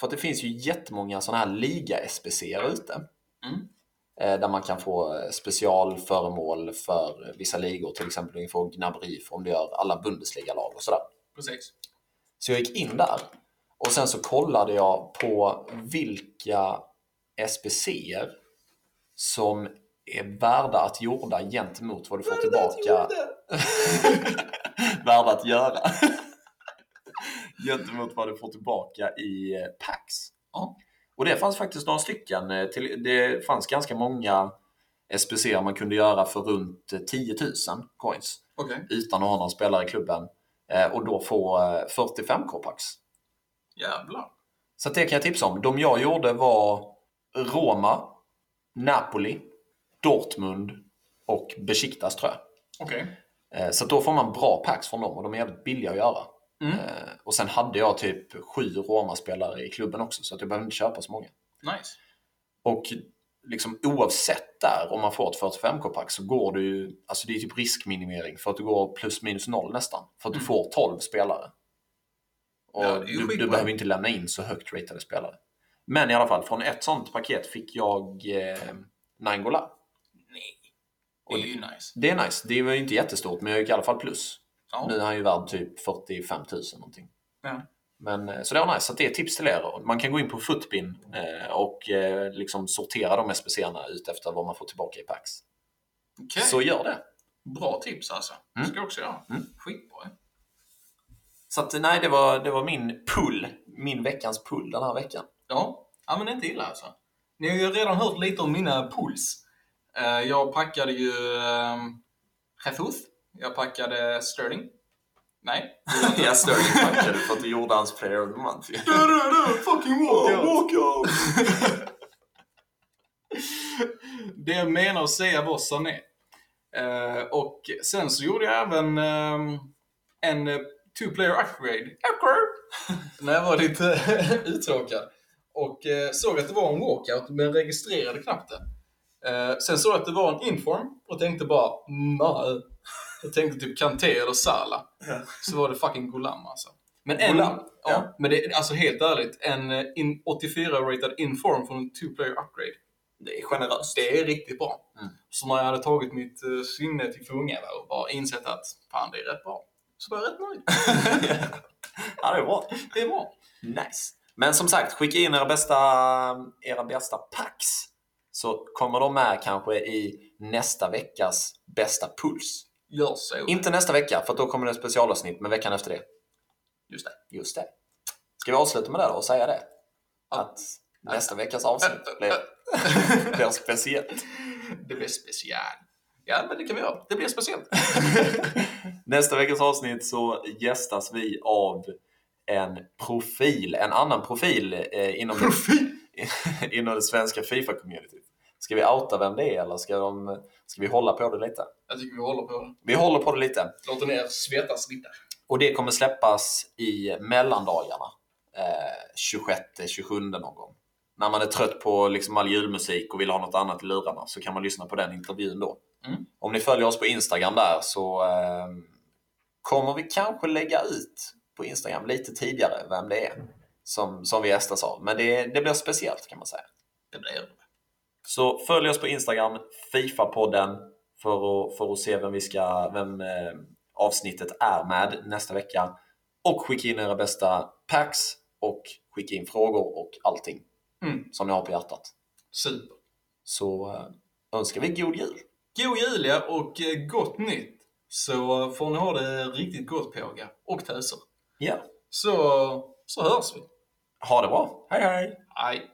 för att det finns ju jättemånga sådana här liga-SPC-er ute. Mm. Eh, där man kan få eh, specialföremål för vissa ligor, till exempel du kan få för om du gör alla Bundesliga-lag och sådär. Precis. Så jag gick in där och sen så kollade jag på vilka SPCer som är värda att gjorda gentemot vad du får tillbaka. värda att göra. gentemot vad du får tillbaka i eh, packs. Ja. Och det fanns faktiskt några stycken. eh, det fanns ganska många SPCer man kunde göra för runt eh, 10 000 coins Okej. utan att ha någon spelare i klubben eh, och då få eh, 45 k-packs. Jävlar. Så det kan jag tipsa om. De jag gjorde var Roma, Napoli, Dortmund och Besiktas tror jag. Okej. Eh, Så då får man bra packs från dem och de är jävligt billiga att göra. Mm. Eh, Och sen hade jag typ sju Roma-spelare i klubben också så jag behövde inte köpa så många. Nice. Och liksom oavsett där, om man får ett 45k-pack så går du ju, alltså det är typ riskminimering för att du går plus minus noll nästan. För att du Mm. får 12 spelare. Och Ja, det du, du behöver inte lämna in så högt ratade spelare. Men i alla fall, från ett sånt paket fick jag eh, Nainggolan. Nej. Det är ju nice. Det är nice. Det var ju inte jättestort, men jag gick i alla fall plus. Ja. Nu är han ju värd typ 45 000 någonting. Ja. Men, eh, så det var nice. Så det är tips till er. Man kan gå in på Footbin eh, och eh, liksom sortera de SPC-erna ut efter vad man får tillbaka i packs. Okej. Så gör det. Bra tips alltså. Det Mm. ska jag också göra. Mm. Skitbra. Så att, nej, det var, det var min pull. Min veckans pull den här veckan. Ja. ja, men inte illa alltså. Ni har ju redan hört lite om mina. Eh, Jag packade ju Jesus. Jag packade Sterling. Nej. Jag Sterling packade för att du gjorde hans player of the month. Du, du, du, fucking walkout! det jag menar att säga var Sané. Eh, och sen så gjorde jag även ehm, en eh, two player upgrade. Upgrade! När jag var lite uttråkad. Och eh, såg att det var en walkout, men registrerade knappt det. Eh, sen såg jag att det var en inform och tänkte bara nej. Jag tänkte typ Kanté eller Sala. Så var det fucking Golam alltså. Men en, Golam, ja, ja. men det, alltså helt ärligt, en eh, in, 84-rated inform från en two-player upgrade. Det är generöst. Det är riktigt bra. Mm. Så när jag hade tagit mitt uh, sinne till fånga och bara insett att fan det är rätt bra. Så var jag rätt nöjd. ja, det är bra. det är bra. Nice. Men som sagt, skicka in era bästa, era bästa packs. Så kommer de med kanske i nästa veckas bästa puls. Gör så. Inte nästa vecka, för då kommer det ett specialavsnitt, men veckan efter det. Just det. Just det. Ska vi avsluta med det då och säga det? Att nästa veckas avsnitt blir, blir speciellt. Det blir special. Ja, men det kan vi göra. Det blir speciellt. Nästa veckas avsnitt så gästas vi av en profil, en annan profil eh, inom, Profil! inom det svenska Fifa-communityt. Ska vi outa vem det är eller ska, de, ska vi hålla på det lite? Jag tycker vi håller på det. Vi håller på det lite. Låter ner svettas lite. Och det kommer släppas i mellandagarna. Eh, 26-27 någon gång. När man är trött på liksom all julmusik och vill ha något annat i lurarna så kan man lyssna på den intervjun då. Mm. Om ni följer oss på Instagram där så eh, kommer vi kanske lägga ut på Instagram lite tidigare vem det är som, som vi gästas av. Men det, det blir speciellt kan man säga. Det blir det. Så följ oss på Instagram, Fifa-podden, för att, för att se vem, vi ska, vem eh, avsnittet är med nästa vecka. Och skicka in era bästa packs och skicka in frågor och allting Mm. som ni har på hjärtat. Super. Så eh, önskar vi god jul! God jul ja, och eh, gott nytt. Så får ni ha det riktigt gott pågar. Och töser. Ja, Så, så hörs vi. ha det bra! Hej hej! Hej.